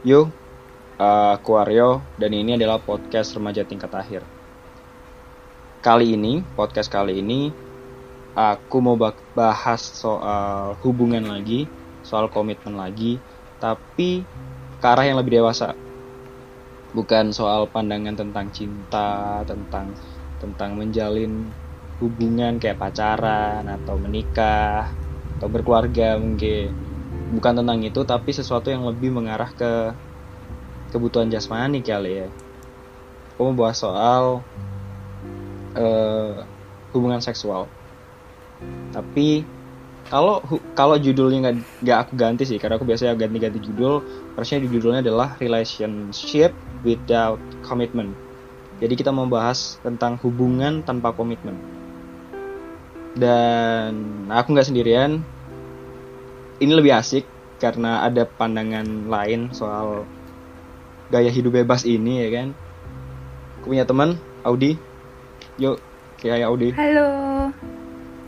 Yo, uh, aku Aryo, dan ini adalah podcast remaja tingkat akhir. Kali ini, podcast kali ini, aku mau bahas soal hubungan lagi, soal komitmen lagi, tapi ke arah yang lebih dewasa. Bukan soal pandangan tentang cinta, tentang tentang menjalin hubungan kayak pacaran atau menikah atau berkeluarga mungkin bukan tentang itu tapi sesuatu yang lebih mengarah ke kebutuhan jasmani kali ya. Aku mau bahas soal uh, hubungan seksual. Tapi kalau kalau judulnya nggak nggak aku ganti sih karena aku biasanya ganti-ganti judul harusnya di judulnya adalah relationship without commitment. Jadi kita mau bahas tentang hubungan tanpa komitmen. Dan aku nggak sendirian ini lebih asik karena ada pandangan lain soal gaya hidup bebas ini ya kan. Aku punya teman Audi. Yuk, kayak Audi. Halo.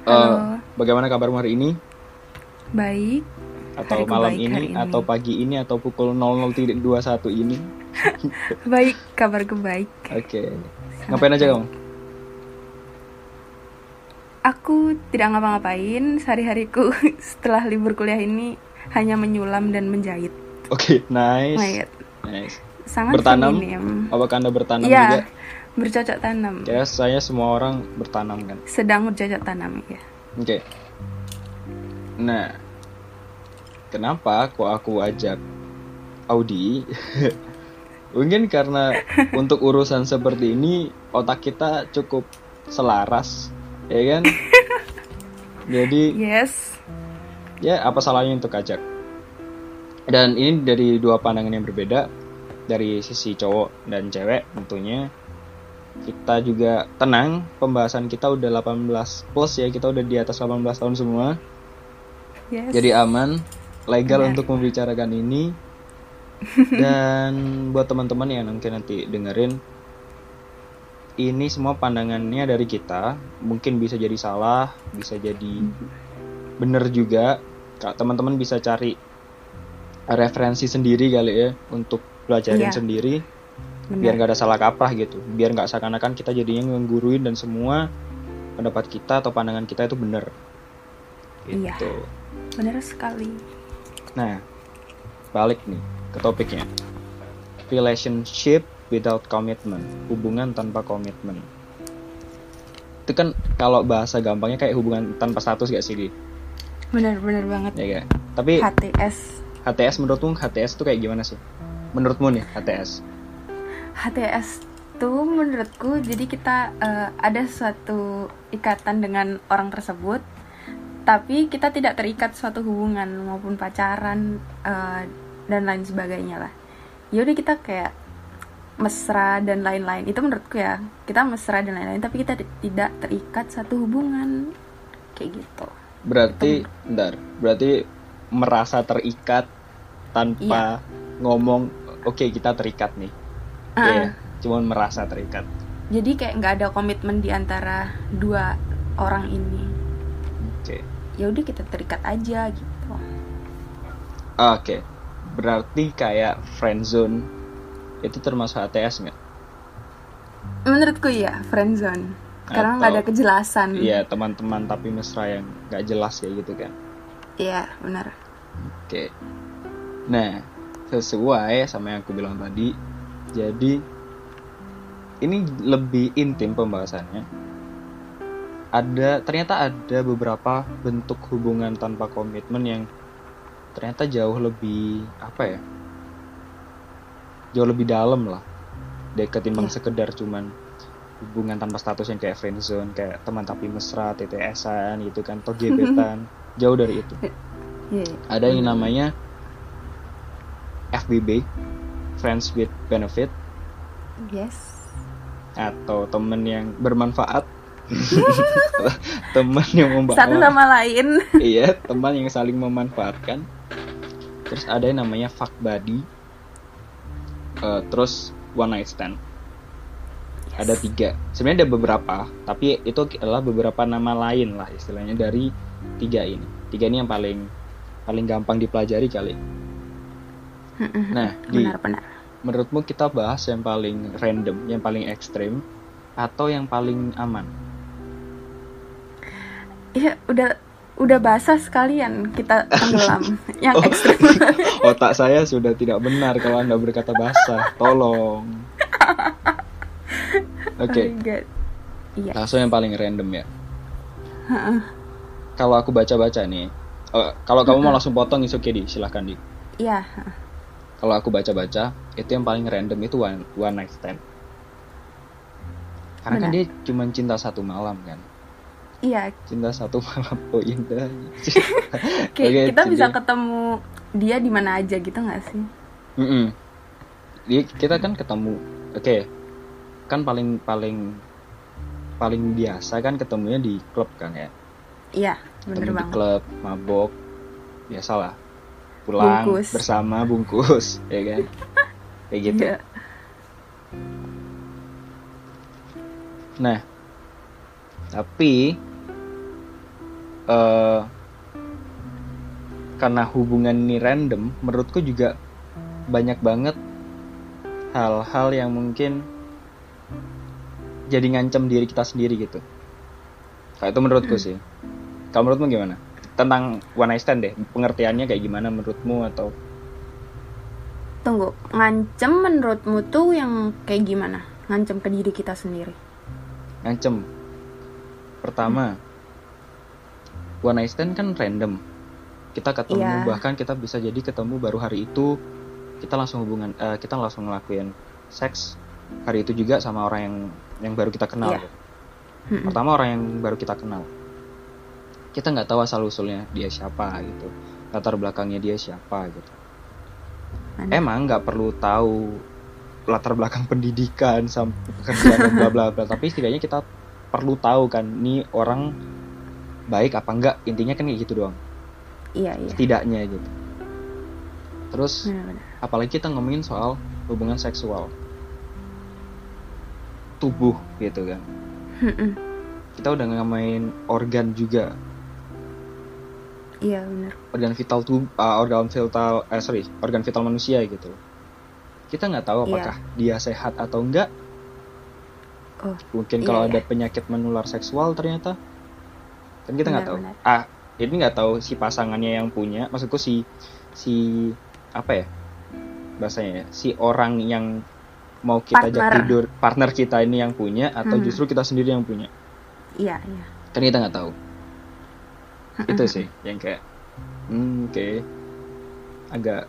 Uh, Halo. Bagaimana kabarmu hari ini? Baik. Atau Hariku malam ini, ini atau pagi ini atau pukul 00.21 ini? baik, kabarku baik. Oke. Okay. Ngapain aja kamu? Aku tidak ngapa-ngapain. Sehari-hariku setelah libur kuliah ini hanya menyulam dan menjahit. Oke, okay, nice. Menjahit. Nice. Sangat bertanam. Feminim. Apakah Anda bertanam ya, juga? bercocok tanam. Ya, saya semua orang bertanam kan. Sedang bercocok tanam ya. Oke. Okay. Nah, kenapa kok aku ajak Audi? Mungkin karena untuk urusan seperti ini otak kita cukup selaras ya kan? Jadi yes. Ya apa salahnya untuk ajak? Dan ini dari dua pandangan yang berbeda. Dari sisi cowok dan cewek tentunya. Kita juga tenang pembahasan kita udah 18 plus ya kita udah di atas 18 tahun semua. Yes. jadi aman legal Benar. untuk membicarakan ini. Dan buat teman-teman yang mungkin nanti dengerin ini semua pandangannya dari kita. Mungkin bisa jadi salah bisa jadi bener juga. Teman-teman bisa cari referensi sendiri kali ya untuk pelajarin yeah. sendiri Bener. biar nggak ada salah kaprah gitu. Biar nggak seakan-akan kita jadinya ngguruin dan semua pendapat kita atau pandangan kita itu bener. Iya. Gitu. bener sekali. Nah balik nih ke topiknya. Relationship without commitment, hubungan tanpa komitmen. Itu kan kalau bahasa gampangnya kayak hubungan tanpa status gak sih, Bener, bener banget. Ya gak? Tapi HTS. HTS menurutmu HTS itu kayak gimana sih? Menurutmu nih HTS? HTS tuh menurutku jadi kita uh, ada suatu ikatan dengan orang tersebut tapi kita tidak terikat suatu hubungan maupun pacaran uh, dan lain sebagainya lah yaudah kita kayak mesra dan lain-lain. Itu menurutku ya kita mesra dan lain-lain tapi kita tidak terikat satu hubungan. Kayak gitu. Berarti bentar. Berarti merasa terikat tanpa iya. ngomong oke okay, kita terikat nih. Uh -uh. yeah, cuman merasa terikat. Jadi kayak nggak ada komitmen di antara dua orang ini. Oke. Okay. ya udah kita terikat aja gitu. Oke. Okay. berarti kayak friendzone itu termasuk ATS nggak? Menurutku iya, friendzone. Karena nggak ada kejelasan. Iya, teman-teman tapi mesra yang nggak jelas ya gitu kan? Iya, benar. Oke. Nah, sesuai sama yang aku bilang tadi, jadi ini lebih intim pembahasannya. Ada ternyata ada beberapa bentuk hubungan tanpa komitmen yang ternyata jauh lebih apa ya? Jauh lebih dalam lah. Deh ketimbang yeah. sekedar cuman hubungan tanpa status yang kayak friendzone kayak teman tapi mesra TTS-an gitu kan atau gebetan. Jauh dari itu. Yeah. ada yang namanya FBB friends with benefit. Yes. Atau temen yang bermanfaat. Teman yang membawa satu sama lain. Iya teman yang saling memanfaatkan. Terus ada yang namanya fuck buddy uh, terus one night stand. Ada tiga. Sebenarnya ada beberapa tapi itu adalah beberapa nama lain lah istilahnya dari tiga ini. Tiga ini yang paling paling gampang dipelajari kali. Nah, di benar-benar menurutmu kita bahas yang paling random, yang paling ekstrim, atau yang paling aman? Iya, udah udah basah sekalian kita tenggelam. yang Oh. ekstrim. Otak saya sudah tidak benar kalau anda berkata basah. Tolong. Oke, Oh my God. Iya. langsung yang paling random ya. Kalau aku baca-baca nih, eh, kalau kamu mau langsung potong is okay di, silahkan di. Iya. Kalau aku baca-baca, itu yang paling random itu one, one night stand. Karena kan Benar. dia cuma cinta satu malam kan. Iya, Cinta satu malam, oh indah. kayak Oke, kita bisa jadi- ketemu dia di mana aja gitu nggak sih? Mm-mm. Jadi kita kan ketemu, oke, kan paling paling paling biasa kan ketemunya di klub kan ya, Iya, bener ketemu di banget. klub, mabok, biasalah, pulang Bungkus. bersama bungkus, ya kan, kayak gitu. Iya. Nah, tapi eh karena hubungan ini random, menurutku juga banyak banget hal-hal yang mungkin jadi ngancam diri kita sendiri gitu. Kayak itu menurutku sih. Kalau menurutmu gimana? Tentang one night stand deh, pengertiannya kayak gimana menurutmu atau Tunggu, ngancem menurutmu tuh yang kayak gimana? Ngancem ke diri kita sendiri. ngancem? Pertama, one night stand kan random. Kita ketemu Iya. bahkan kita bisa jadi ketemu baru hari itu kita langsung hubungan eh, kita langsung ngelakuin seks hari itu juga sama orang yang yang baru kita kenal. Iya. Mm-mm. Pertama orang yang baru kita kenal. Kita nggak tahu asal usulnya dia siapa gitu, latar belakangnya dia siapa gitu. Benar. Emang nggak perlu tahu latar belakang pendidikan sampai pekerjaan bla bla bla, tapi setidaknya kita perlu tahu kan, nih orang baik apa enggak, intinya kan kayak gitu doang, Iya, iya. setidaknya gitu. Terus Benar-benar. apalagi kita ngomongin soal hubungan seksual, tubuh gitu kan. Mm-mm. Kita udah ngomongin organ juga, Iya, benar. organ vital tubuh, organ vital, eh sorry, organ vital manusia gitu. Kita nggak tahu Iya. apakah dia sehat atau enggak. Oh, Mungkin iya, kalau iya. ada penyakit menular seksual ternyata, kan kita nggak tahu. Benar, Ah, ini nggak tahu si pasangannya yang punya, maksudku si si apa ya bahasanya ya, si orang yang mau kita ajak Partner. tidur, partner kita ini yang punya atau Hmm. justru kita sendiri yang punya, Iya, iya. kan kita nggak tahu. Itu sih yang kayak, hmm, oke, agak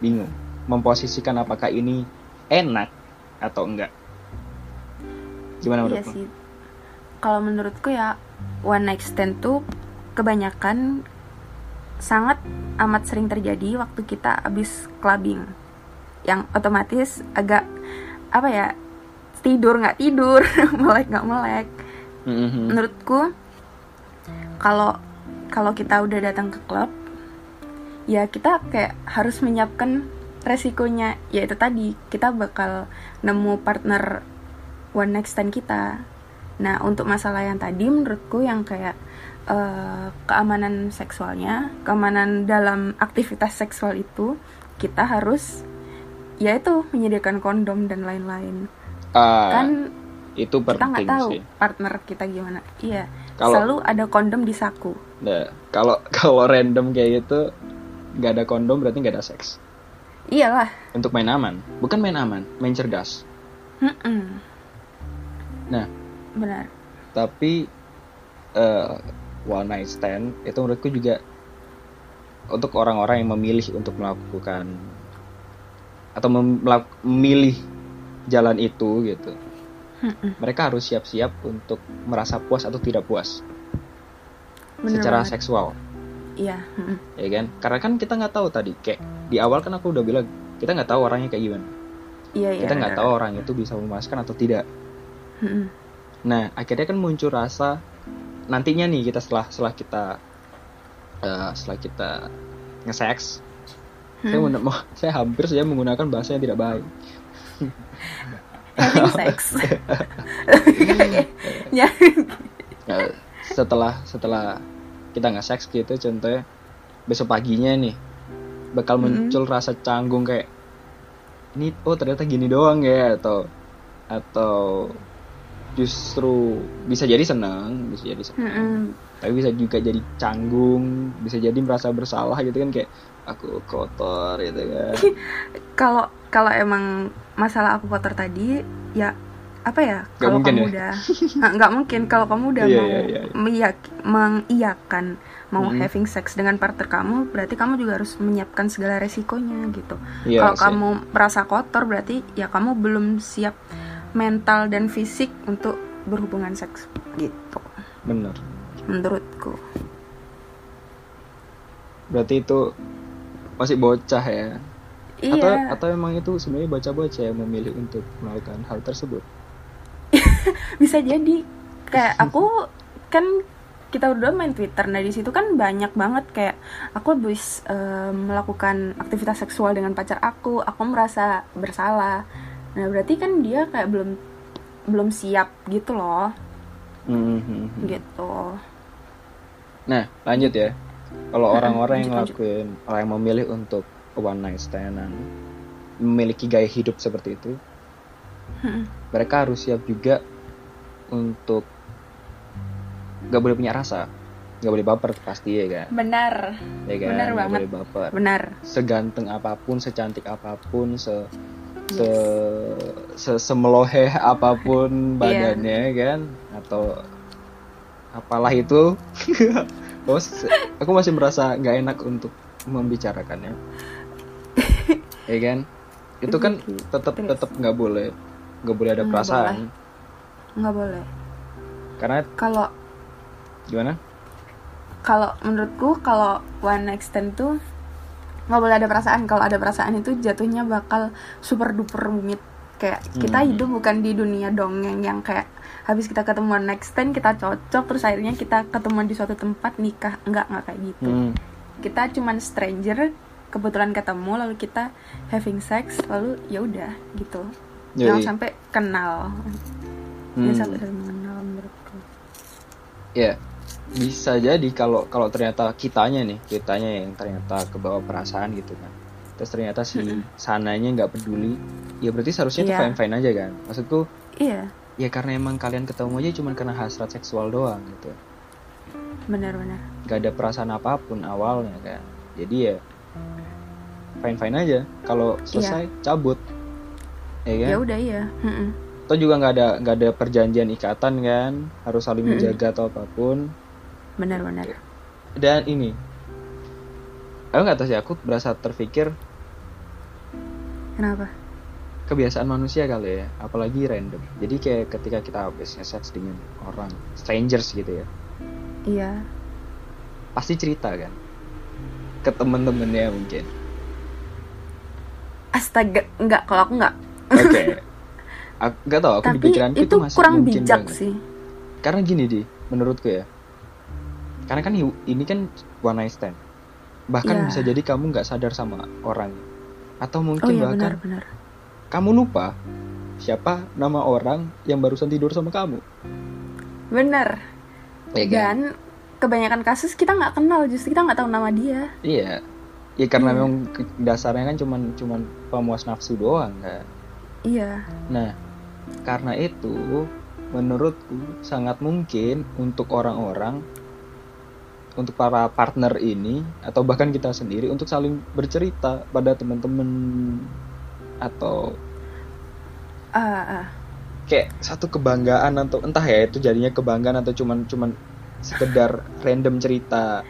bingung memposisikan apakah ini enak atau enggak. Gimana Iya menurutmu? sih. Kalau menurutku ya one night stand tuh kebanyakan sangat amat sering terjadi waktu kita habis clubbing. Yang otomatis agak apa ya? Tidur nggak tidur, melek nggak melek. Mhm. Menurutku kalau kalau kita udah datang ke klub ya kita kayak harus menyiapkan resikonya yaitu tadi kita bakal nemu partner one next stand kita nah untuk masalah yang tadi menurutku yang kayak eh, keamanan seksualnya keamanan dalam aktivitas seksual itu kita harus yaitu menyediakan kondom dan lain-lain Ah, kan itu kita nggak tahu sih. partner kita gimana iya Kalau- selalu ada kondom di saku Nah, kalau kalau random kayak gitu nggak ada kondom berarti nggak ada seks. iyalah Untuk main aman, bukan main aman, main cerdas. Mm-mm. Nah, benar tapi eh, one night stand itu menurutku juga untuk orang-orang yang memilih untuk melakukan atau mem- memilih jalan itu gitu. Mereka harus siap-siap untuk merasa puas atau tidak puas Bener secara banget. seksual. iya ya kan karena kan kita nggak tahu tadi kayak di awal kan aku udah bilang kita nggak tahu orangnya kayak gimana iya iya kita nggak tahu orang itu bisa memuaskan atau tidak. Nah akhirnya kan muncul rasa nantinya nih kita setelah setelah kita eh, setelah kita nge-sex saya, Hmm. menggunakan- mau- saya hampir saja menggunakan bahasa yang tidak baik. Having sex. Ya. Nah, setelah setelah kita nge-sex gitu contohnya besok paginya nih bakal muncul rasa canggung kayak ini oh ternyata gini doang ya atau atau justru bisa jadi senang bisa jadi senang Mm-mm. tapi bisa juga jadi canggung bisa jadi merasa bersalah gitu kan kayak aku kotor gitu kan kalau kalau emang masalah aku kotor tadi ya apa ya kalau kamu ya? udah nggak mungkin kalau kamu udah Iya, mau iya, iya. mengiyak- mengiyakan mau Mm-mm. having sex dengan partner kamu berarti kamu juga harus menyiapkan segala resikonya gitu Iya kalau kamu merasa kotor berarti ya kamu belum siap mental dan fisik untuk berhubungan seks gitu. Bener. Menurutku. Berarti itu masih bocah ya? Atau iya. atau emang itu sebenarnya bocah-bocah yang memilih untuk melakukan hal tersebut? Bisa jadi. Kayak aku kan kita berdua main Twitter. Nah di situ kan banyak banget. Kayak aku habis eh, melakukan aktivitas seksual dengan pacar aku aku merasa bersalah nah berarti kan dia kayak belum belum siap gitu loh Mhm. gitu Nah, lanjut ya. Kalau Mm-mm, orang-orang yang lanjut, ngelakuin, orang yang memilih untuk one night standan, memiliki gaya hidup seperti itu, Mm-mm. mereka harus siap juga untuk gak boleh punya rasa, gak boleh baper pasti ya kan, benar ya kan, Benar Nggak banget. boleh baper. benar Seganteng apa pun, secantik apa pun, se se, se semeloheh apa pun Iya. badannya kan, atau apalah itu, bos, aku masih merasa nggak enak untuk membicarakannya, ya kan? Itu kan Gitu. tetap tetap nggak boleh, nggak boleh ada perasaan, nggak boleh karena kalau gimana? kalau menurutku kalau one night stand tuh nggak boleh ada perasaan. Kalau ada perasaan itu jatuhnya bakal super duper rumit. Kayak kita Hmm. hidup bukan di dunia dongeng yang kayak habis kita ketemu one night stand kita cocok terus akhirnya kita ketemuan di suatu tempat nikah. Nggak nggak kayak gitu. Hmm, kita cuman stranger kebetulan ketemu lalu kita having sex lalu ya udah gitu. Yoi. jangan sampai kenal. Hmm. jangan sampai mengenal menurutku. Ya, bisa jadi kalau kalau ternyata kitanya nih, kitanya yang ternyata kebawa perasaan gitu kan. Terus ternyata si sananya nggak peduli, ya berarti seharusnya itu Iya. fine fine aja kan. Maksudku, iya ya karena emang kalian ketemu aja cuma karena hasrat seksual doang gitu. benar-benar Gak ada perasaan apa pun awalnya kan. Jadi ya fine fine aja. Kalau selesai cabut, ya kan? ya udah iya. Atau juga nggak ada nggak ada perjanjian ikatan kan, harus saling menjaga atau apa pun. Benar-benar dan ini. Aku nggak tahu sih aku berasa terpikir kenapa? kebiasaan manusia kali ya apalagi random. Jadi kayak ketika kita habis seks dengan orang strangers gitu ya. Iya. Pasti cerita kan? Ke temen-temennya mungkin. Astaga enggak kalau aku enggak oke. Aku nggak tahu aku di tapi pikiranku itu, itu, masih kurang mungkin bijak banget. sih. Karena gini di menurutku ya karena kan ini kan one night stand bahkan Iya. bisa jadi kamu nggak sadar sama orang atau oh mungkin iya bahkan benar-benar kamu lupa siapa nama orang yang barusan tidur sama kamu benar ya kan? dan kebanyakan kasus kita nggak kenal justru kita nggak tahu nama dia Iya. Ya karena Iya. memang dasarnya kan cuman cuman pemuas nafsu doang kan. iya Nah, karena itu menurutku sangat mungkin untuk orang-orang untuk para partner ini atau bahkan kita sendiri untuk saling bercerita pada teman-teman atau ah ah. kayak satu kebanggaan atau entah ya itu jadinya kebanggaan atau cuman cuman sekedar random cerita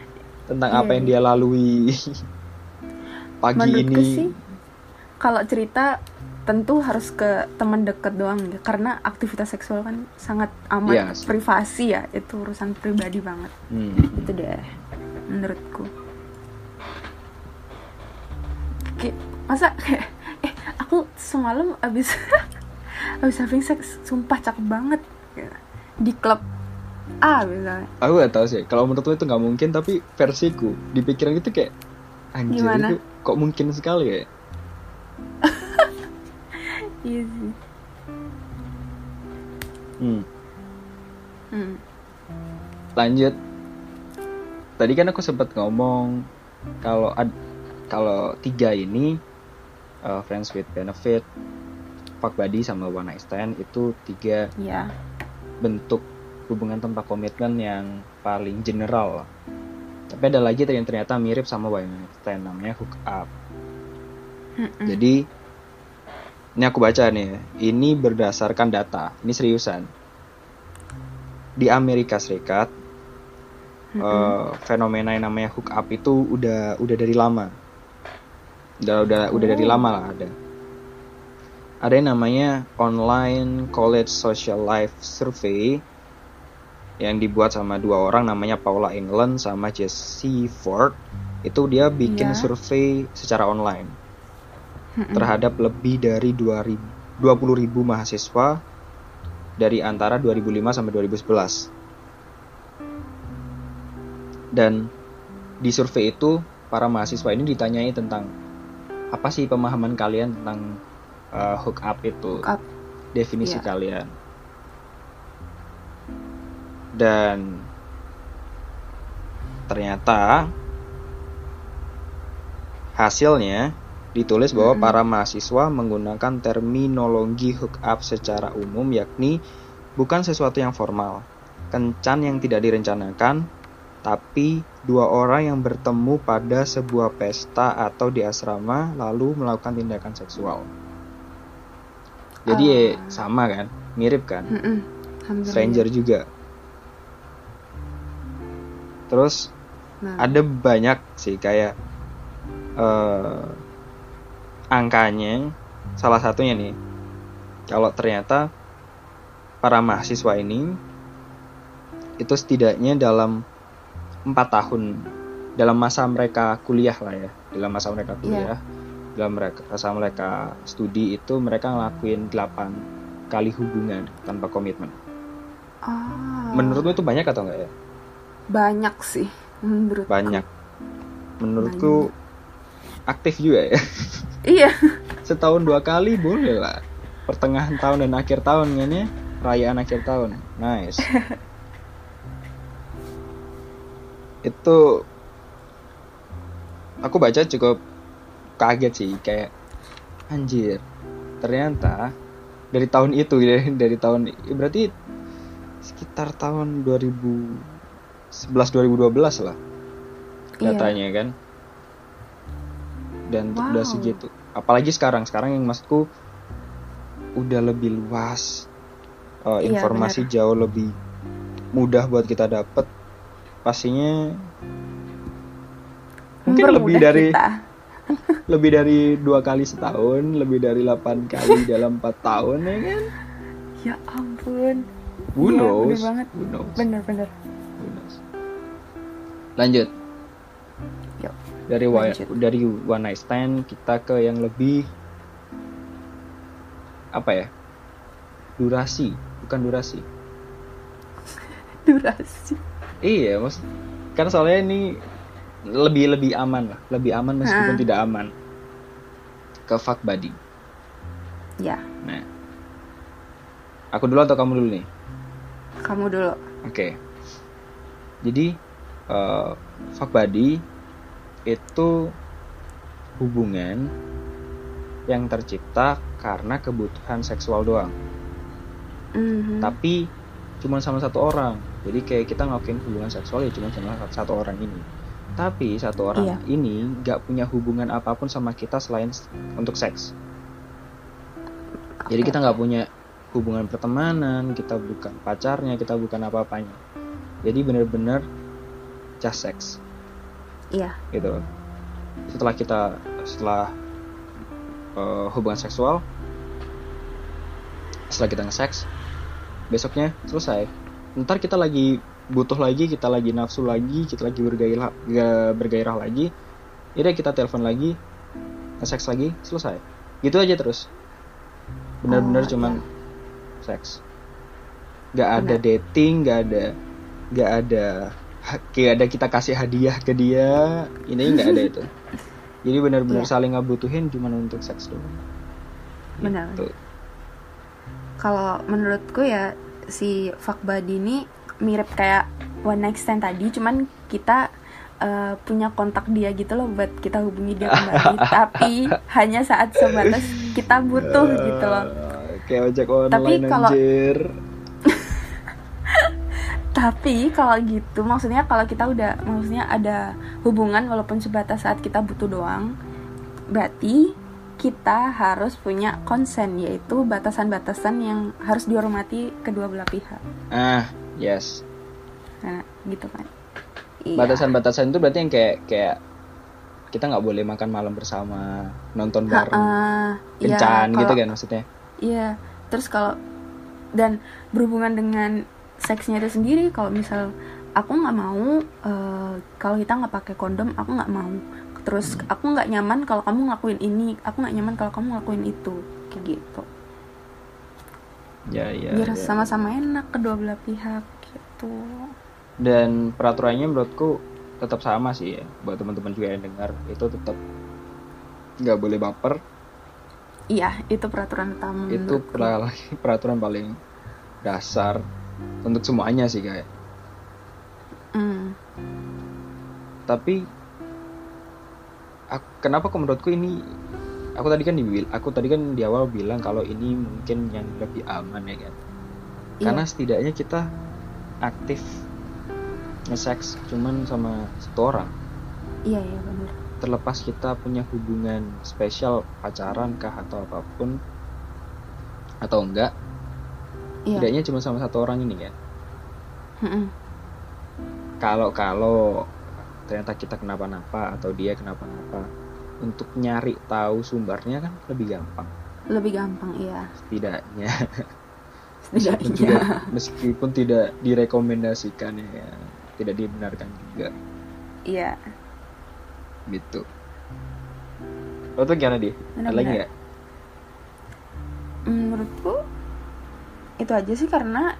tentang Iya, apa yang iya. dia lalui pagi menurutku ini sih kalau cerita tentu harus ke teman deket doang ya karena aktivitas seksual kan sangat amat sih. privasi ya itu urusan pribadi banget Hmm. itu deh menurutku Kayak, masa kayak eh aku semalam abis abis having sex sumpah cakep banget Ya. di klub A misalnya Aku gak tahu sih. Kalau menurut lo itu nggak mungkin, tapi versiku di pikiran itu kayak anjir Gimana? itu kok mungkin sekali ya. sih Hmm. hmm. Lanjut. Tadi kan aku sempat ngomong kalau ad- kalau tiga ini uh, friends with benefit, fuck buddy sama one night stand itu tiga ya bentuk hubungan tanpa komitmen yang paling general. Tapi ada lagi yang ternyata mirip sama one night stand namanya hook up. Mm-mm. Jadi ini aku baca nih, ini berdasarkan data, ini seriusan. Di Amerika Serikat Mm-mm. eh, fenomena yang namanya hook up itu udah udah dari lama. Udah udah udah dari Oh. lama lah ada. Ada yang namanya online college social life survey yang dibuat sama dua orang namanya Paula England sama Jesse Ford. Itu dia bikin Iya. survei secara online Terhadap lebih dari 2000 20.000 mahasiswa dari antara 2005 sampai 2011. Dan di survei itu para mahasiswa ini ditanyai tentang apa sih pemahaman kalian tentang uh, hook up itu, Hook up. definisi Iya. kalian. Dan ternyata hasilnya ditulis bahwa para mahasiswa menggunakan terminologi hook up secara umum yakni bukan sesuatu yang formal, kencan yang tidak direncanakan, tapi dua orang yang bertemu pada sebuah pesta atau di asrama lalu melakukan tindakan seksual. Jadi ya Ah. sama kan, mirip kan. Hampir stranger juga. Terus Nah, ada banyak sih kayak eh angkanya salah satunya nih kalau ternyata para mahasiswa ini itu setidaknya dalam empat tahun dalam masa mereka kuliah lah ya dalam masa mereka kuliah dalam mereka masa mereka studi itu mereka ngelakuin 8 kali hubungan tanpa komitmen. Ah, menurutmu itu banyak atau enggak ya? Banyak sih menurut banyak. Menurutku aktif juga ya Iya. setahun dua kali boleh lah. Pertengahan tahun dan akhir tahun kan ya? Perayaan akhir tahun. Nice. Itu aku baca cukup kaget sih kayak anjir ternyata dari tahun itu ya dari tahun berarti sekitar tahun 2011 2012 lah Iya. datanya kan dan Wow. udah segitu apalagi sekarang sekarang yang maksudku udah lebih luas Uh, Iya, informasi jauh lebih mudah buat kita dapet pastinya mungkin lebih dari kita. lebih dari dua kali setahun lebih dari 8 kali dalam empat tahun ya kan Ya ampun. who Iya, knows bener banget. who knows Bener-bener. Who knows? lanjut Yuk, dari lanjut. dari one night stand kita ke yang lebih apa ya durasi bukan durasi Durasi. iya mas kan soalnya ini lebih lebih aman lah lebih aman meskipun Ah. tidak aman ke fuck buddy Ya, nah aku dulu atau kamu dulu nih kamu dulu. Oke. Jadi eh fuck buddy itu hubungan yang tercipta karena kebutuhan seksual doang. Mhm. Tapi cuma sama satu orang. Jadi kayak kita ngelakuin hubungan seksual ya cuma sama satu orang ini. Tapi satu orang Iya. ini nggak punya hubungan apa pun sama kita selain untuk seks. Jadi kita nggak punya hubungan pertemanan, kita bukan pacarnya, kita bukan apa-apanya. Jadi bener-bener just sex Iya. gitu. Setelah kita setelah eh, hubungan seksual, setelah kita nge-sex, besoknya selesai. Ntar kita lagi butuh lagi, kita lagi nafsu lagi, kita lagi bergairah ga- bergairah lagi. Yaudah kita telepon lagi, nge-sex lagi, selesai. Gitu aja terus. Bener-bener Oh, cuman iya. seks. Gak ada Benar. dating, gak ada gak ada kayak ada kita kasih hadiah ke dia. Ini nggak ada itu. Jadi benar-benar Iya. saling ngebutuhin cuman untuk seks doang. Benar. Gitu. Kalau menurutku ya si fuck buddy ini mirip kayak one night stand tadi, cuman kita eh, punya kontak dia gitu loh buat kita hubungi dia kembali tapi hanya saat sebatas kita butuh gitu loh kayak ojek online Tapi kalau- tapi kalau gitu maksudnya kalau kita udah maksudnya ada hubungan walaupun sebatas saat kita butuh doang berarti kita harus punya konsen yaitu batasan-batasan yang harus dihormati kedua belah pihak ah yes nah gitu kan Iya. batasan-batasan itu berarti yang kayak kayak kita nggak boleh makan malam bersama nonton bareng. Iya, kencan gitu kalau- kan maksudnya Iya, terus kalau dan berhubungan dengan seksnya itu sendiri, kalau misal aku nggak mau eh, kalau kita nggak pakai kondom, aku nggak mau. Terus aku nggak nyaman kalau kamu ngelakuin ini, aku nggak nyaman kalau kamu ngelakuin itu, kayak gitu. ya ya, Biar ya. sama-sama enak kedua belah pihak gitu. dan peraturannya menurutku tetap sama sih ya buat teman-teman juga yang dengar itu tetap nggak boleh baper Iya, itu peraturan utama itu pra- peraturan paling dasar untuk semuanya sih kayak. Hmm, tapi aku- kenapa kok menurutku ini aku tadi kan di aku tadi kan di awal bilang kalau ini mungkin yang lebih aman ya kan? Karena setidaknya kita aktif nge-sex cuman sama satu orang. Iya iya benar. terlepas kita punya hubungan spesial pacaran kah atau apa pun atau enggak Iya. setidaknya cuma sama satu orang ini kan? Kalau kalau ternyata kita kenapa-napa atau dia kenapa-napa untuk nyari tahu sumbernya kan lebih gampang. Lebih gampang iya. setidaknya. Meskipun, juga, meskipun tidak direkomendasikan ya tidak dibenarkan juga. Iya. gitu. Lo tuh gimana dia ada lagi nggak? Menurutku itu aja sih karena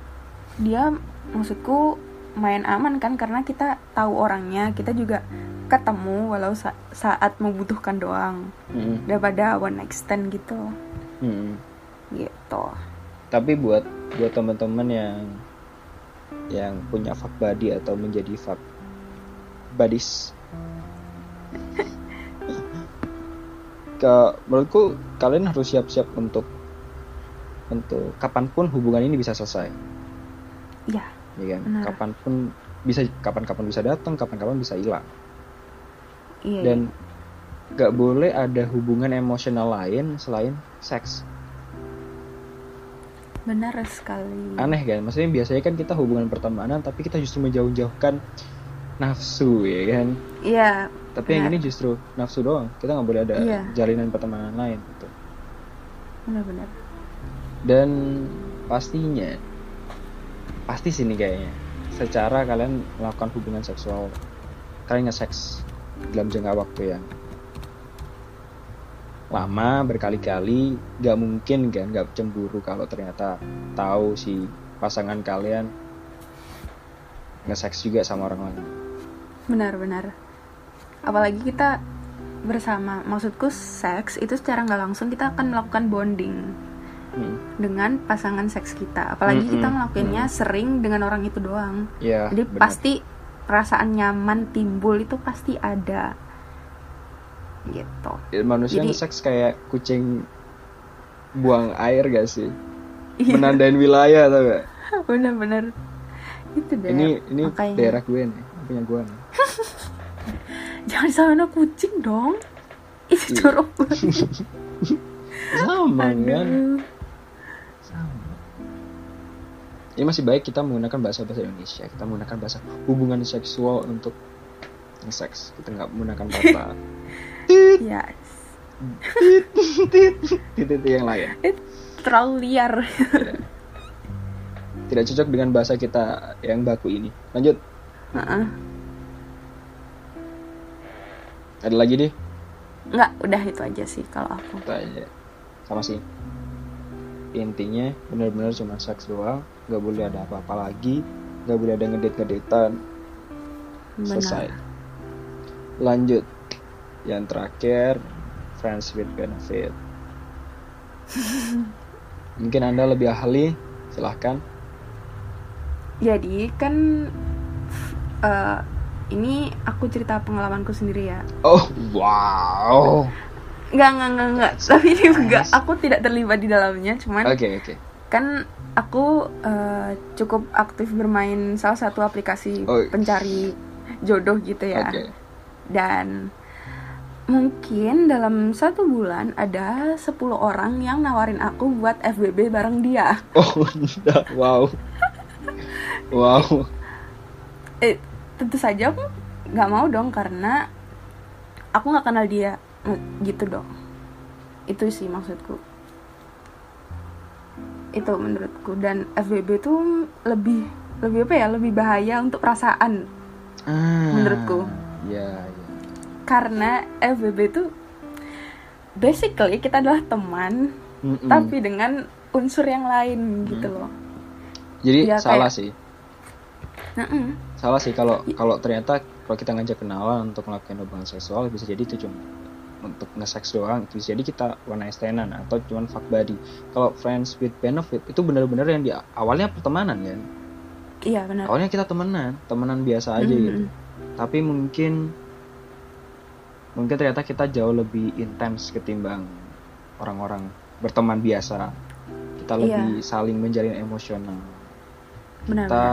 dia maksudku main aman kan karena kita tahu orangnya kita juga ketemu walau sa- saat membutuhkan doang Mm-mm. daripada one night stand gitu Mm-mm. gitu tapi buat buat teman-teman yang yang punya fuck buddy atau menjadi fuck buddies ke menurutku kalian harus siap-siap untuk untuk kapan pun hubungan ini bisa selesai. Ya ya kan? Benar. kapan pun bisa kapan-kapan bisa datang kapan-kapan bisa hilang. Iya dan gak boleh ada hubungan emosional lain selain seks. Benar sekali. Aneh kan? Maksudnya biasanya kan kita hubungan pertemanan tapi kita justru menjauh-jauhkan nafsu ya kan? Iya tapi yang Benar. ini justru nafsu doang. Kita nggak boleh ada Iya. jalinan pertemanan lain gitu. Benar-benar dan pastinya pasti sini kayaknya secara kalian melakukan hubungan seksual kalian nge-seks dalam jangka waktu yang lama berkali-kali gak mungkin kan gak cemburu kalau ternyata tahu si pasangan kalian nge-seks juga sama orang lain. Benar-benar apalagi kita bersama. Maksudku seks itu secara nggak langsung kita akan melakukan bonding Hmm. dengan pasangan seks kita. Apalagi Mm-mm, kita ngelakuinnya sering dengan orang itu doang. Ya jadi benar. pasti perasaan nyaman timbul itu pasti ada. Gitu. Ya, manusia Jadi- nge-seks kayak kucing buang air gak sih? Iya. menandain wilayah tau gak? Bener-bener itu deh. Ini ini makanya. daerah gue nih punya gue nih. Jangan sama kucing dong. Itu Iya. jorok banget. Sama kan ini masih baik kita menggunakan bahasa bahasa Indonesia. Kita menggunakan bahasa hubungan seksual untuk seks. Kita nggak menggunakan kata ya titik yang lain. Terlalu liar. Tidak cocok dengan bahasa kita yang baku ini. Lanjut. Heeh. ada lagi deh nggak udah itu aja sih kalau aku. Itu aja. sama sih. Intinya benar-benar cuma seks doang nggak boleh ada apa-apa lagi. Nggak boleh ada ngedate ngedetan selesai. Lanjut. Yang terakhir friends with benefit. Mungkin anda lebih ahli silahkan. Jadi kan eh, ini aku cerita pengalamanku sendiri ya. Oh, wow. nggak nggak nggak nggak. Tapi ini enggak Nice. aku tidak terlibat di dalamnya cuman Oke, oke. Kan aku eh, cukup aktif bermain salah satu aplikasi Oh. pencari jodoh gitu ya Oke. dan mungkin dalam satu bulan ada 10 orang yang nawarin aku buat FBB bareng dia Oh, wow. Wow. eh tentu saja aku nggak mau dong karena aku nggak kenal dia gitu dong itu sih maksudku itu menurutku dan FBB tuh lebih lebih apa ya lebih bahaya untuk perasaan Ah, Menurutku. Ya, ya. karena FBB itu basically kita adalah teman Mm-mm. tapi dengan unsur yang lain gitu loh Jadi ya, salah kayak- sih. Mm-mm. Salah sih kalau kalau ternyata kalau kita ngajak kenalan untuk melakukan hubungan seksual bisa jadi itu cuma untuk nge-sex doang itu jadi kita one night stand-an atau cuman fuck buddy. Kalau friends with benefit itu benar-benar yang di awalnya pertemanan kan. iya benar Awalnya kita temenan, temenan biasa aja Mhm. gitu. Tapi mungkin mungkin ternyata kita jauh lebih intens ketimbang orang-orang berteman biasa. Kita Iya. lebih saling menjalin emosional. benar Kita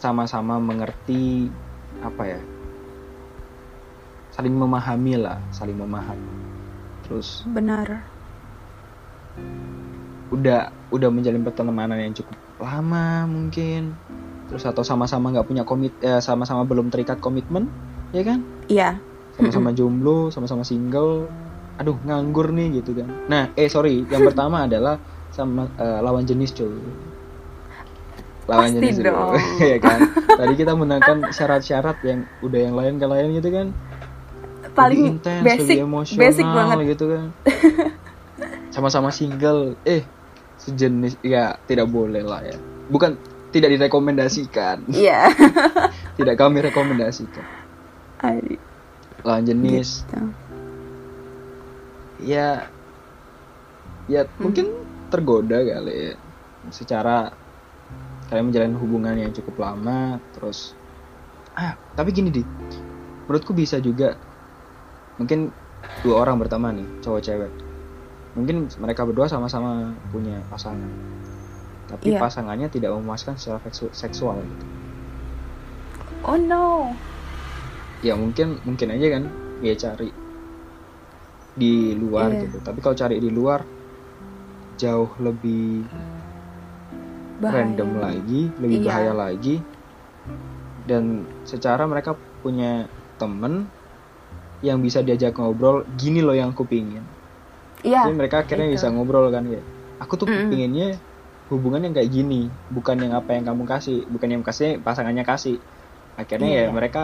sama-sama mengerti apa ya? Saling memahami lah, saling memahami. Terus benar. udah udah menjalin pertemanan yang cukup lama mungkin. Terus atau sama-sama nggak punya komit eh, sama-sama belum terikat komitmen ya kan? Iya. Sama-sama jomblo sama-sama single. Aduh nganggur nih gitu kan. Nah eh sorry yang pertama adalah sama eh, lawan jenis cuy. Lawan Pasti jenis dong. ya kan? Tadi kita menangkan syarat-syarat yang udah yang lain ke lain gitu kan lebih paling intens basic lebih emosional basic banget. gitu kan. Sama-sama single. Eh sejenis ya tidak boleh lah ya. Bukan tidak direkomendasikan. Iya. Tidak kami rekomendasikan. Lawan jenis. Gitu. ya ya mungkin tergoda kali ya. Secara kalian menjalin hubungan yang cukup lama terus ah tapi gini di menurutku bisa juga mungkin dua orang berteman nih cowok cewek. Mungkin mereka berdua sama-sama punya pasangan. Tapi Iya. pasangannya tidak memuaskan secara seksu- seksual gitu. Oh no. Ya mungkin mungkin aja kan dia cari di luar Iya. gitu. Tapi kalau cari di luar jauh lebih bahaya. random lagi lebih Iya. bahaya lagi. Dan secara mereka punya temen yang bisa diajak ngobrol gini loh yang aku pingin iya jadi mereka akhirnya itu. bisa ngobrol kan kayak aku tuh Mm-mm. pinginnya hubungan yang kayak gini bukan yang apa yang kamu kasih bukan yang kasih pasangannya kasih akhirnya Iya. ya mereka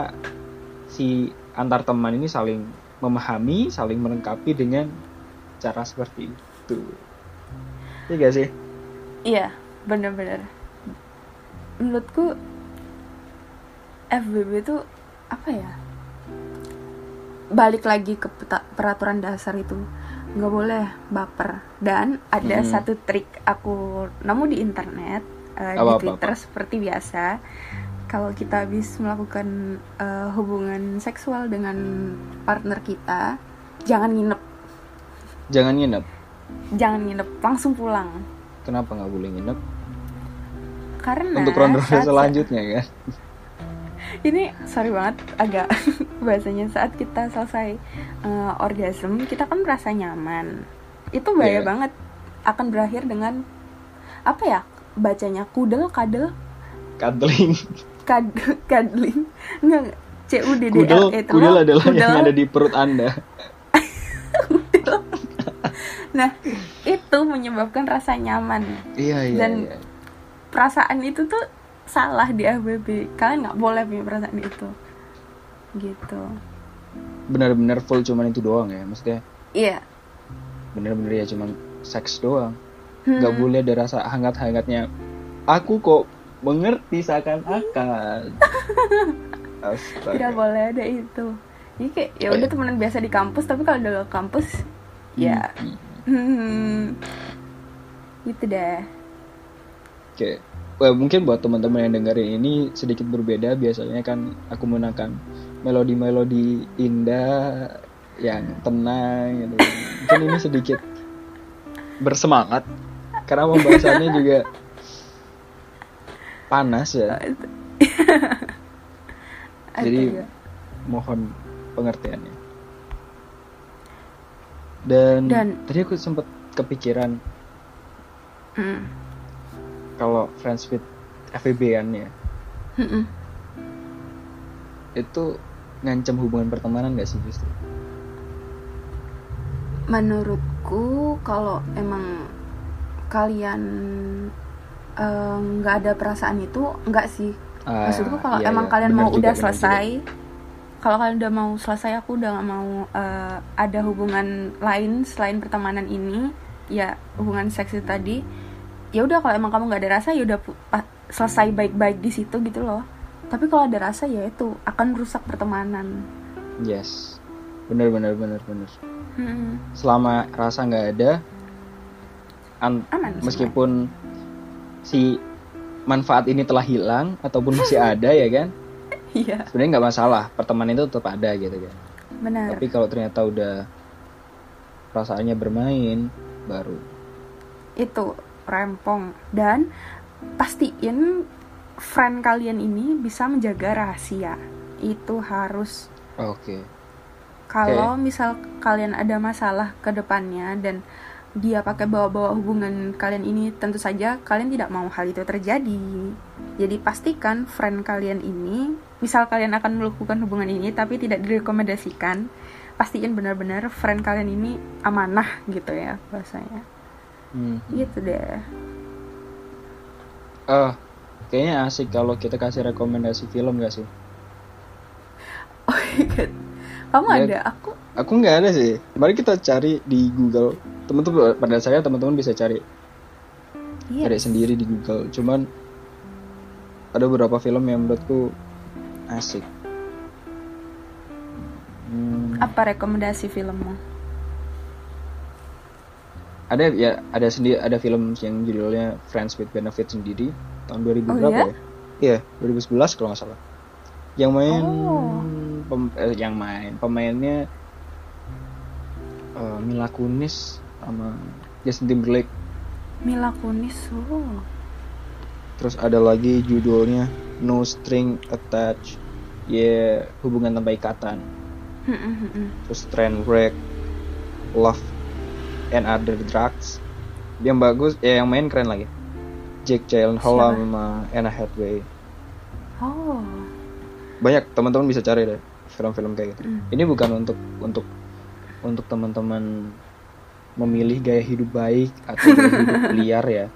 si antar teman ini saling memahami saling melengkapi dengan cara seperti itu Iya gak sih Iya, bener-bener. Menurutku FBB itu apa ya? Balik lagi ke peraturan dasar itu nggak boleh baper. Dan ada Hmm. satu trik aku nemu di internet eh, di Apa, apa, Twitter seperti biasa. Kalau kita habis melakukan eh, hubungan seksual dengan partner kita, jangan nginep, jangan nginep jangan nginep, langsung pulang. kenapa nggak boleh nginep Karena untuk saat- selanjutnya kan ini sorry banget agak bahasanya. Saat kita selesai eh, orgasm kita kan merasa nyaman. Itu bahaya Iya. banget. Akan berakhir dengan apa ya bacanya? Kudel kadel? Cuddling kad kadling. Enggak C U D D kudel L E kudel adalah kudel. yang ada di perut anda. Nah itu menyebabkan rasa nyaman. Iya iya Dan- iya. perasaan itu tuh salah di FBB kalian nggak boleh punya perasaan itu. Gitu. Benar-benar full cuman itu doang ya maksudnya? Iya. Bener-bener ya cuman seks doang. Hmm. nggak boleh ada rasa hangat-hangatnya. Aku kok mengerti seakan-akan. Tidak boleh ada itu. Jadi kayak ya udah temenan biasa di kampus tapi kalau udah ke kampus ya Hmm, hmm, gitu deh. Oke Wah, mungkin buat teman-teman yang dengerin ini sedikit berbeda biasanya kan aku menggunakan melodi-melodi indah yang tenang gitu. Mungkin ini sedikit bersemangat karena pembahasannya juga panas ya. Jadi Ada ya. mohon pengertiannya. Dan, Dan- tadi aku sempat kepikiran Mm. Kalau friends with FWB-an ya Mm-mm. itu ngancam hubungan pertemanan gak sih justru? menurutku kalau emang kalian eh, nggak ada perasaan itu nggak sih Ah, maksudku kalau iya, emang iya. kalian Bener mau juga, udah selesai kalau kalian udah mau selesai aku udah nggak mau eh, ada hubungan lain selain pertemanan ini ya hubungan seks itu tadi ya udah kalau emang kamu nggak ada rasa ya udah pa- selesai baik-baik di situ gitu loh. Tapi kalau ada rasa ya itu akan rusak pertemanan. Yes, bener bener bener bener. Hmm, Selama rasa nggak ada, an- aman meskipun si manfaat ini telah hilang ataupun masih ada ya kan, iya. Sebenarnya nggak masalah. Pertemanan itu tetap ada gitu kan. benar. Tapi kalau ternyata udah perasaannya bermain, baru. Itu rempong. Dan pastiin friend kalian ini bisa menjaga rahasia. Itu harus. Oke. kalau misal kalian ada masalah ke depannya dan dia pakai bawa-bawa hubungan kalian ini tentu saja kalian tidak mau hal itu terjadi. Jadi pastikan friend kalian ini misal kalian akan melakukan hubungan ini tapi tidak direkomendasikan pastiin benar-benar friend kalian ini amanah gitu ya bahasanya Hmm. gitu deh Ah, kayaknya asik kalau kita kasih rekomendasi film gak sih? Oh my god. Kamu Ya. ada? Aku Aku nggak ada sih. Mari kita cari di Google. Teman-teman pada saya teman-teman bisa cari iya. cari sendiri di Google. Cuman ada beberapa film yang menurutku asik. Hmm, Apa rekomendasi filmmu? Ada ya ada sendiri ada film yang judulnya Friends with Benefit sendiri tahun 2000 Oh, berapa iya? ya? Iya, 2011 kalau nggak salah. Yang main Oh. pem- eh, yang main pemainnya eh, Mila Kunis sama Justin Timberlake. Mila Kunis. Oh. Terus ada lagi judulnya No String Attached. Ya, hubungan tanpa ikatan. Hmm, hmm, hmm. Terus Trainwreck, Love and Other Drugs. Yang bagus, ya yang main keren lagi. Jake Gyllenhaal sama Anna Hathaway. Oh. Banyak teman-teman bisa cari deh film-film kayak gitu. Hmm. Ini bukan untuk untuk untuk teman-teman memilih gaya hidup baik atau gaya hidup liar ya.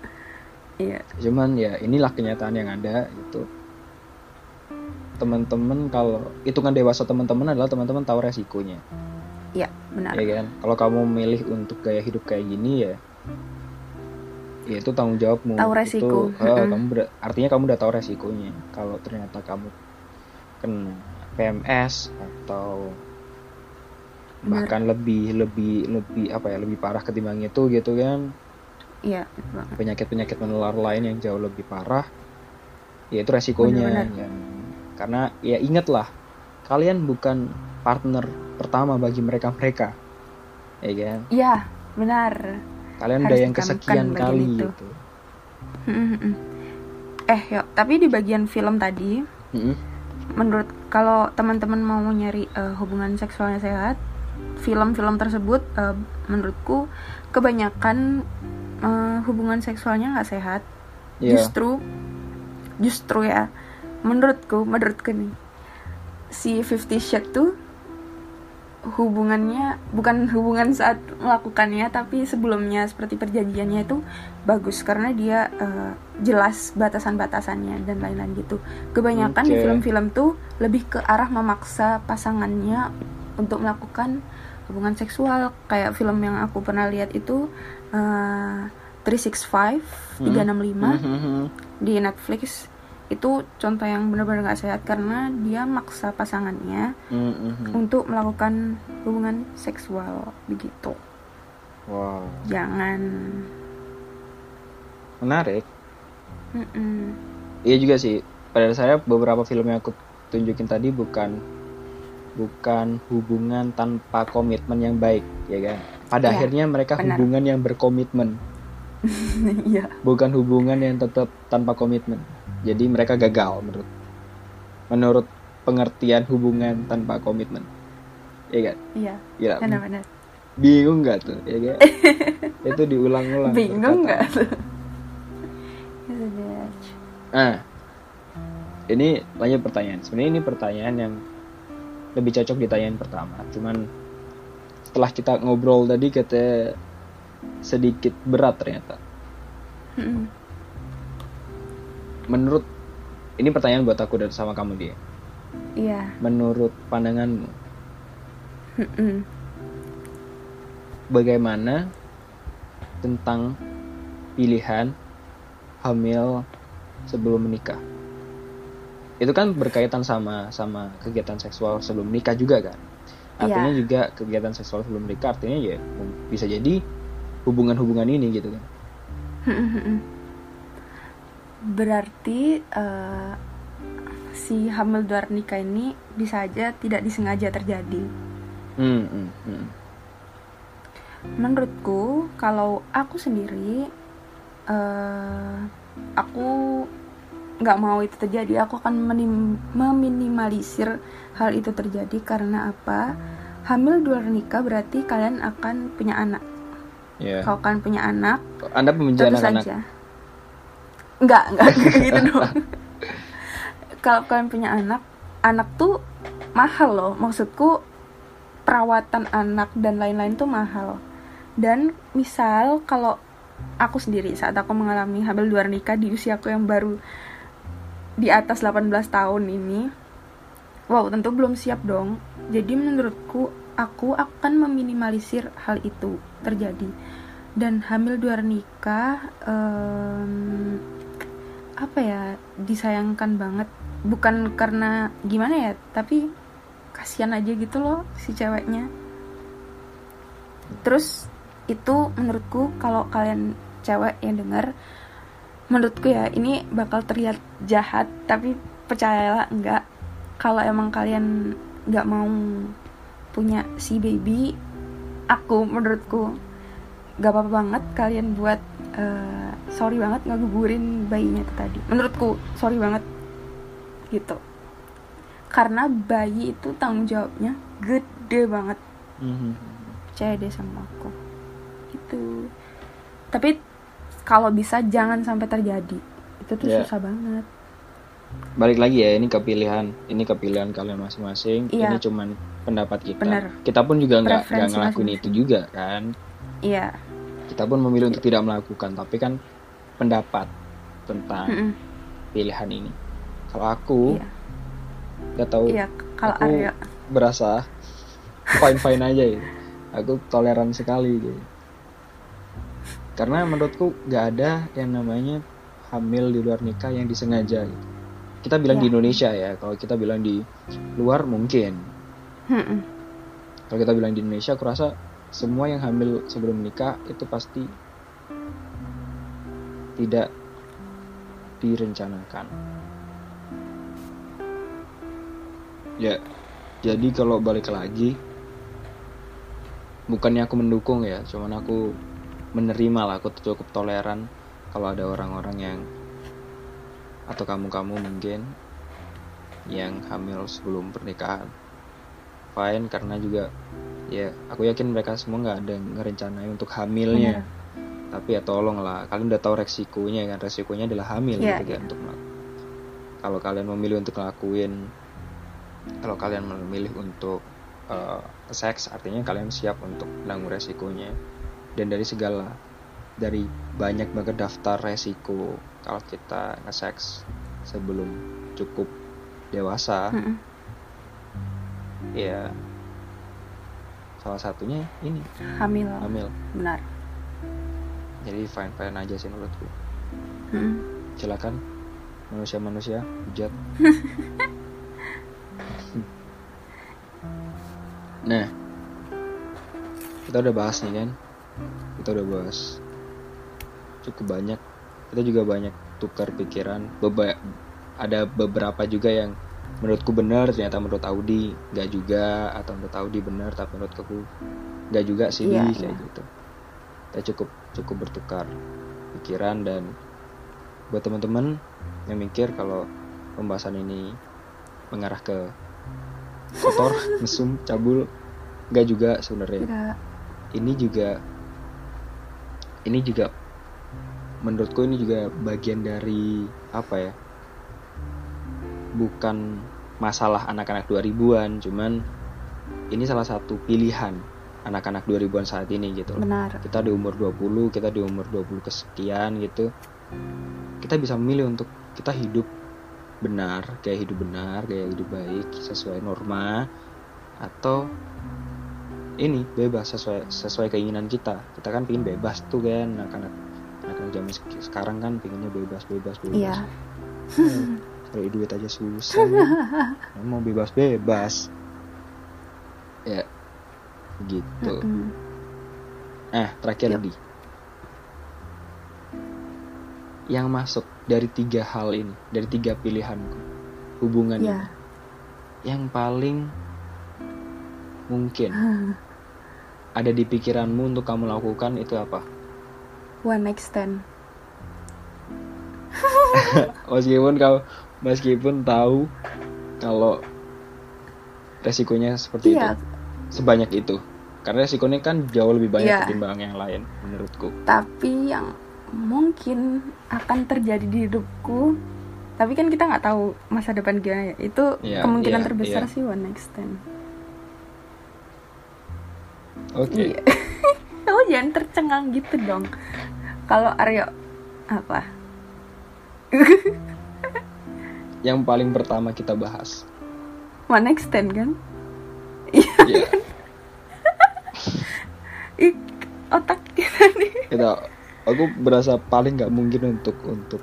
Iya. cuman ya inilah kenyataan yang ada gitu teman-teman kalau hitungan dewasa teman-teman adalah teman-teman tahu resikonya Iya, benar. ya kan kalau kamu memilih untuk gaya hidup kayak gini ya ya itu tanggung jawabmu Tahu resiko. itu, Mm-mm. kamu ber- artinya kamu udah tahu resikonya kalau ternyata kamu kena PMS atau Benar. bahkan lebih lebih lebih apa ya lebih parah ketimbang itu gitu kan Iya, betul banget. penyakit-penyakit menular lain yang jauh lebih parah ya itu resikonya Benar-benar. ya. karena ya ingatlah kalian bukan partner pertama bagi mereka mereka ya kan Iya, benar. kalian Harus udah yang kesekian kali itu. gitu Hmm, hmm, hmm. Eh, yuk, tapi di bagian film tadi, Mm-mm. menurut kalau teman-teman mau nyari eh, hubungan seksualnya sehat, film-film tersebut eh, menurutku kebanyakan eh, hubungan seksualnya nggak sehat. ya Justru, justru ya, menurutku, menurutku nih, si Fifty Shades tuh hubungannya bukan hubungan saat melakukannya tapi sebelumnya seperti perjanjiannya itu bagus karena dia eh, jelas batasan-batasannya dan lain-lain gitu. Kebanyakan di Oke. film-film tuh lebih ke arah memaksa pasangannya untuk melakukan hubungan seksual kayak film yang aku pernah lihat itu eh, 365 365 Mhm. di Netflix itu contoh yang benar-benar nggak sehat karena dia maksa pasangannya Mhm. untuk melakukan hubungan seksual begitu wow jangan menarik Mm-mm. Iya juga sih. Pada saya beberapa film yang aku tunjukin tadi bukan bukan hubungan tanpa komitmen yang baik, ya kan? Pada Iya, akhirnya mereka benar. hubungan yang berkomitmen, Iya. bukan hubungan yang tetap tanpa komitmen. Jadi mereka gagal menurut menurut pengertian hubungan tanpa komitmen. Iya kan? Iya. Gila, Benar-benar. bingung nggak tuh? Ya kan? Itu diulang-ulang. Bingung nggak tuh? Gitu deh. Nah, ini lanjut pertanyaan. Sebenarnya ini pertanyaan yang lebih cocok ditanyain pertama. Cuman setelah kita ngobrol tadi kata sedikit berat ternyata. Menurut ini pertanyaan buat aku dan sama kamu dia. Iya. Menurut pandanganmu, Mm-mm. bagaimana tentang pilihan hamil sebelum menikah? Itu kan berkaitan sama sama kegiatan seksual sebelum menikah juga kan? Artinya Iya. juga kegiatan seksual sebelum menikah artinya ya bisa jadi hubungan-hubungan ini gitu kan? Mm-mm. Berarti eh, si hamil luar nikah ini bisa aja tidak disengaja terjadi. Hmm, hmm. Menurutku, kalau aku sendiri, eh aku nggak mau itu terjadi. Aku akan menim- meminimalisir hal itu terjadi karena apa? Hamil luar nikah berarti kalian akan punya anak. Ya. Kalau kalian punya anak, Anda pembenci tentu anak-anak. saja. Enggak, enggak gitu dong. Kalau kalian punya anak, anak tuh mahal loh. Maksudku perawatan anak dan lain-lain tuh mahal. Dan misal kalau aku sendiri saat aku mengalami hamil luar nikah di usiaku yang baru di atas 18 tahun ini, wow tentu belum siap dong. Jadi menurutku aku akan meminimalisir hal itu terjadi. Dan hamil luar nikah em, apa ya disayangkan banget. Bukan karena gimana ya tapi kasihan aja gitu loh si ceweknya. Terus itu menurutku kalau kalian cewek yang dengar menurutku ya ini bakal terlihat jahat tapi percayalah enggak. Kalau emang kalian nggak mau punya si baby aku menurutku gak apa-apa banget kalian buat eh, sorry banget ngegugurin bayinya itu tadi menurutku sorry banget gitu karena bayi itu tanggung jawabnya gede banget Mhm. percaya deh sama aku gitu tapi kalau bisa jangan sampai terjadi itu tuh Ya. susah banget Balik lagi ya, ini kepilihan, ini kepilihan kalian masing-masing. Iya. Ini cuman pendapat kita. Bener. Kita pun juga nggak nggak ngelakuin itu juga kan. iya Kita pun memilih untuk tidak melakukan, tapi kan pendapat tentang Mm-mm. pilihan ini. Kalau aku iya nggak tahu iya kalau aku Arya berasa fine fine aja gitu. Aku toleran sekali gitu. Karena menurutku nggak ada yang namanya hamil di luar nikah yang disengaja. Gitu. Kita bilang Ya. di Indonesia ya. Kalau kita bilang di luar mungkin. Mm-mm. Kalau kita bilang di Indonesia, aku rasa semua yang hamil sebelum menikah itu pasti tidak direncanakan. Ya, jadi kalau balik lagi, bukannya aku mendukung ya, cuman aku menerima lah, aku cukup toleran kalau ada orang-orang yang atau kamu-kamu mungkin yang hamil sebelum pernikahan fine karena juga ya aku yakin mereka semua nggak ada yang ngerencanai untuk hamilnya tapi ya tolong lah kalian udah tahu resikonya kan resikonya adalah hamil Iya, gitu kan iya. untuk kalau kalian memilih untuk ngelakuin kalau kalian memilih untuk eh, seks artinya kalian siap untuk menanggung resikonya dan dari segala dari banyak banget daftar resiko kalau kita nge-seks sebelum cukup dewasa Mm-mm. ya salah satunya ini. Hamil. Hamil. Benar. Jadi fine fine aja sih menurutku. Mm-mm. silakan. Manusia manusia hujat. Nah. Kita udah bahas nih kan? Kita udah bahas. Cukup banyak. Kita juga banyak tukar pikiran. Beba ada beberapa juga yang menurutku benar ternyata menurut Audi nggak juga atau menurut Audi benar tapi menurut aku nggak juga sih Iya, kayak iya. gitu kita cukup cukup bertukar pikiran dan buat teman-teman yang mikir kalau pembahasan ini mengarah ke kotor mesum cabul nggak juga sebenarnya Enggak. ini juga ini juga menurutku ini juga bagian dari apa ya bukan masalah anak-anak 2000-an cuman ini salah satu pilihan anak-anak 2000-an saat ini gitu loh. benar. Kita di umur 20 kita di umur 20 kesekian gitu. Kita bisa memilih untuk kita hidup benar kayak hidup benar kayak hidup baik sesuai norma atau ini bebas sesuai sesuai keinginan kita. Kita kan pingin bebas tuh kan anak-anak anak-anak zaman sek- sekarang kan pinginnya bebas bebas bebas. Iya. Hmm, cari duit aja susah kan. mau bebas bebas ya gitu Mm-mm. Eh, terakhir di yang masuk dari tiga hal ini, dari tiga pilihanku, hubungan Iya. ini, yang paling mungkin ada di pikiranmu untuk kamu lakukan itu apa? one night stand Meskipun kau, meskipun tahu kalau resikonya seperti iya itu, sebanyak itu, karena resikonya kan jauh lebih banyak Iya. ketimbang yang lain, menurutku. tapi yang mungkin akan terjadi di hidupku tapi kan kita nggak tahu masa depan gimana ya itu Iya, kemungkinan iya, terbesar iya. sih one night stand Oke. Iya. Kamu jangan tercengang gitu dong. Kalau Aryo apa? Yang paling pertama kita bahas. One night stand kan? Iya. Ih, otak kita nih. kita aku berasa paling nggak mungkin untuk untuk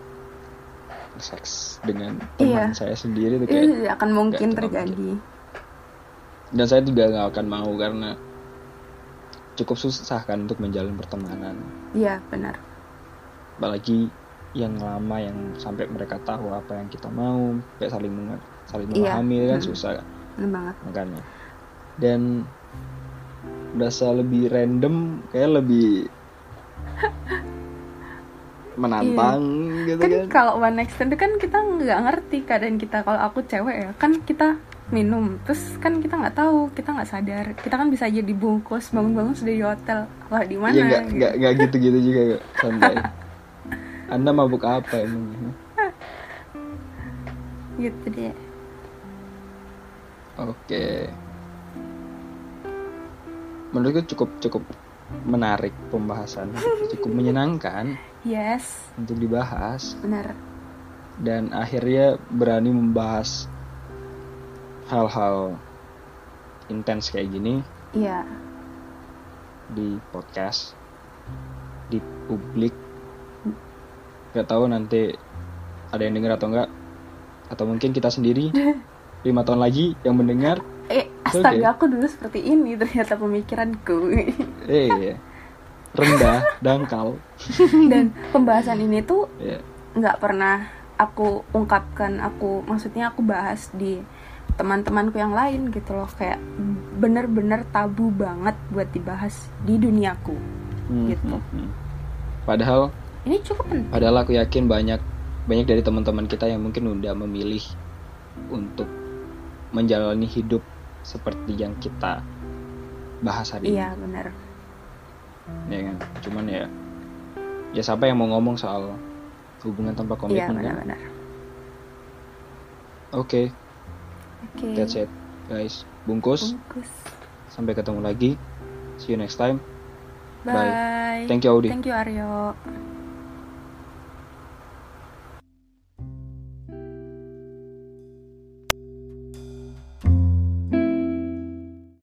seks dengan teman Iya. saya sendiri tuh kayak Iya, akan mungkin terjadi. dan saya juga nggak akan mau karena cukup susah kan untuk menjalin pertemanan Iya, benar. apalagi yang lama yang sampai mereka tahu apa yang kita mau kayak saling menger saling Iya. memahami kan Hmm. susah kan banget. makanya dan berasa lebih random kayak lebih menantang gitu Kan kan kalau one stand itu kan kita nggak ngerti keadaan kita. Kalau aku cewek ya, kan kita minum terus kan kita nggak tahu kita nggak sadar kita kan bisa aja dibungkus bangun-bangun sudah di hotel wah di mana Iya nggak gitu. nggak nggak gitu-gitu juga santai. Anda mabuk apa emang? gitu deh. Oke. Menurutku cukup cukup menarik pembahasan, cukup menyenangkan yes. untuk dibahas. Benar. Dan akhirnya berani membahas hal-hal intens kayak gini iya. di podcast di publik nggak tahu nanti ada yang dengar atau enggak atau mungkin kita sendiri lima tahun lagi yang mendengar. Eh astaga aku dulu seperti ini ternyata pemikiranku. Eh rendah dangkal. Dan pembahasan ini tuh ya nggak pernah aku ungkapkan. Aku maksudnya aku bahas di teman-temanku yang lain gitu loh. Kayak bener-bener tabu banget buat dibahas di duniaku. Hmm, Gitu. hmm, hmm. padahal ini cukup penting padahal aku yakin banyak banyak dari teman-teman kita yang mungkin udah memilih untuk menjalani hidup seperti yang kita bahas hari ini. iya benar. Ya kan? Cuman ya ya siapa yang mau ngomong soal hubungan tanpa iya komitmen kan? benar-benar. Oke. Oke. That's it guys. Bungkus. Bungkus. Sampai ketemu lagi. See you next time. Bye. Thank you Audi. Thank you Aryo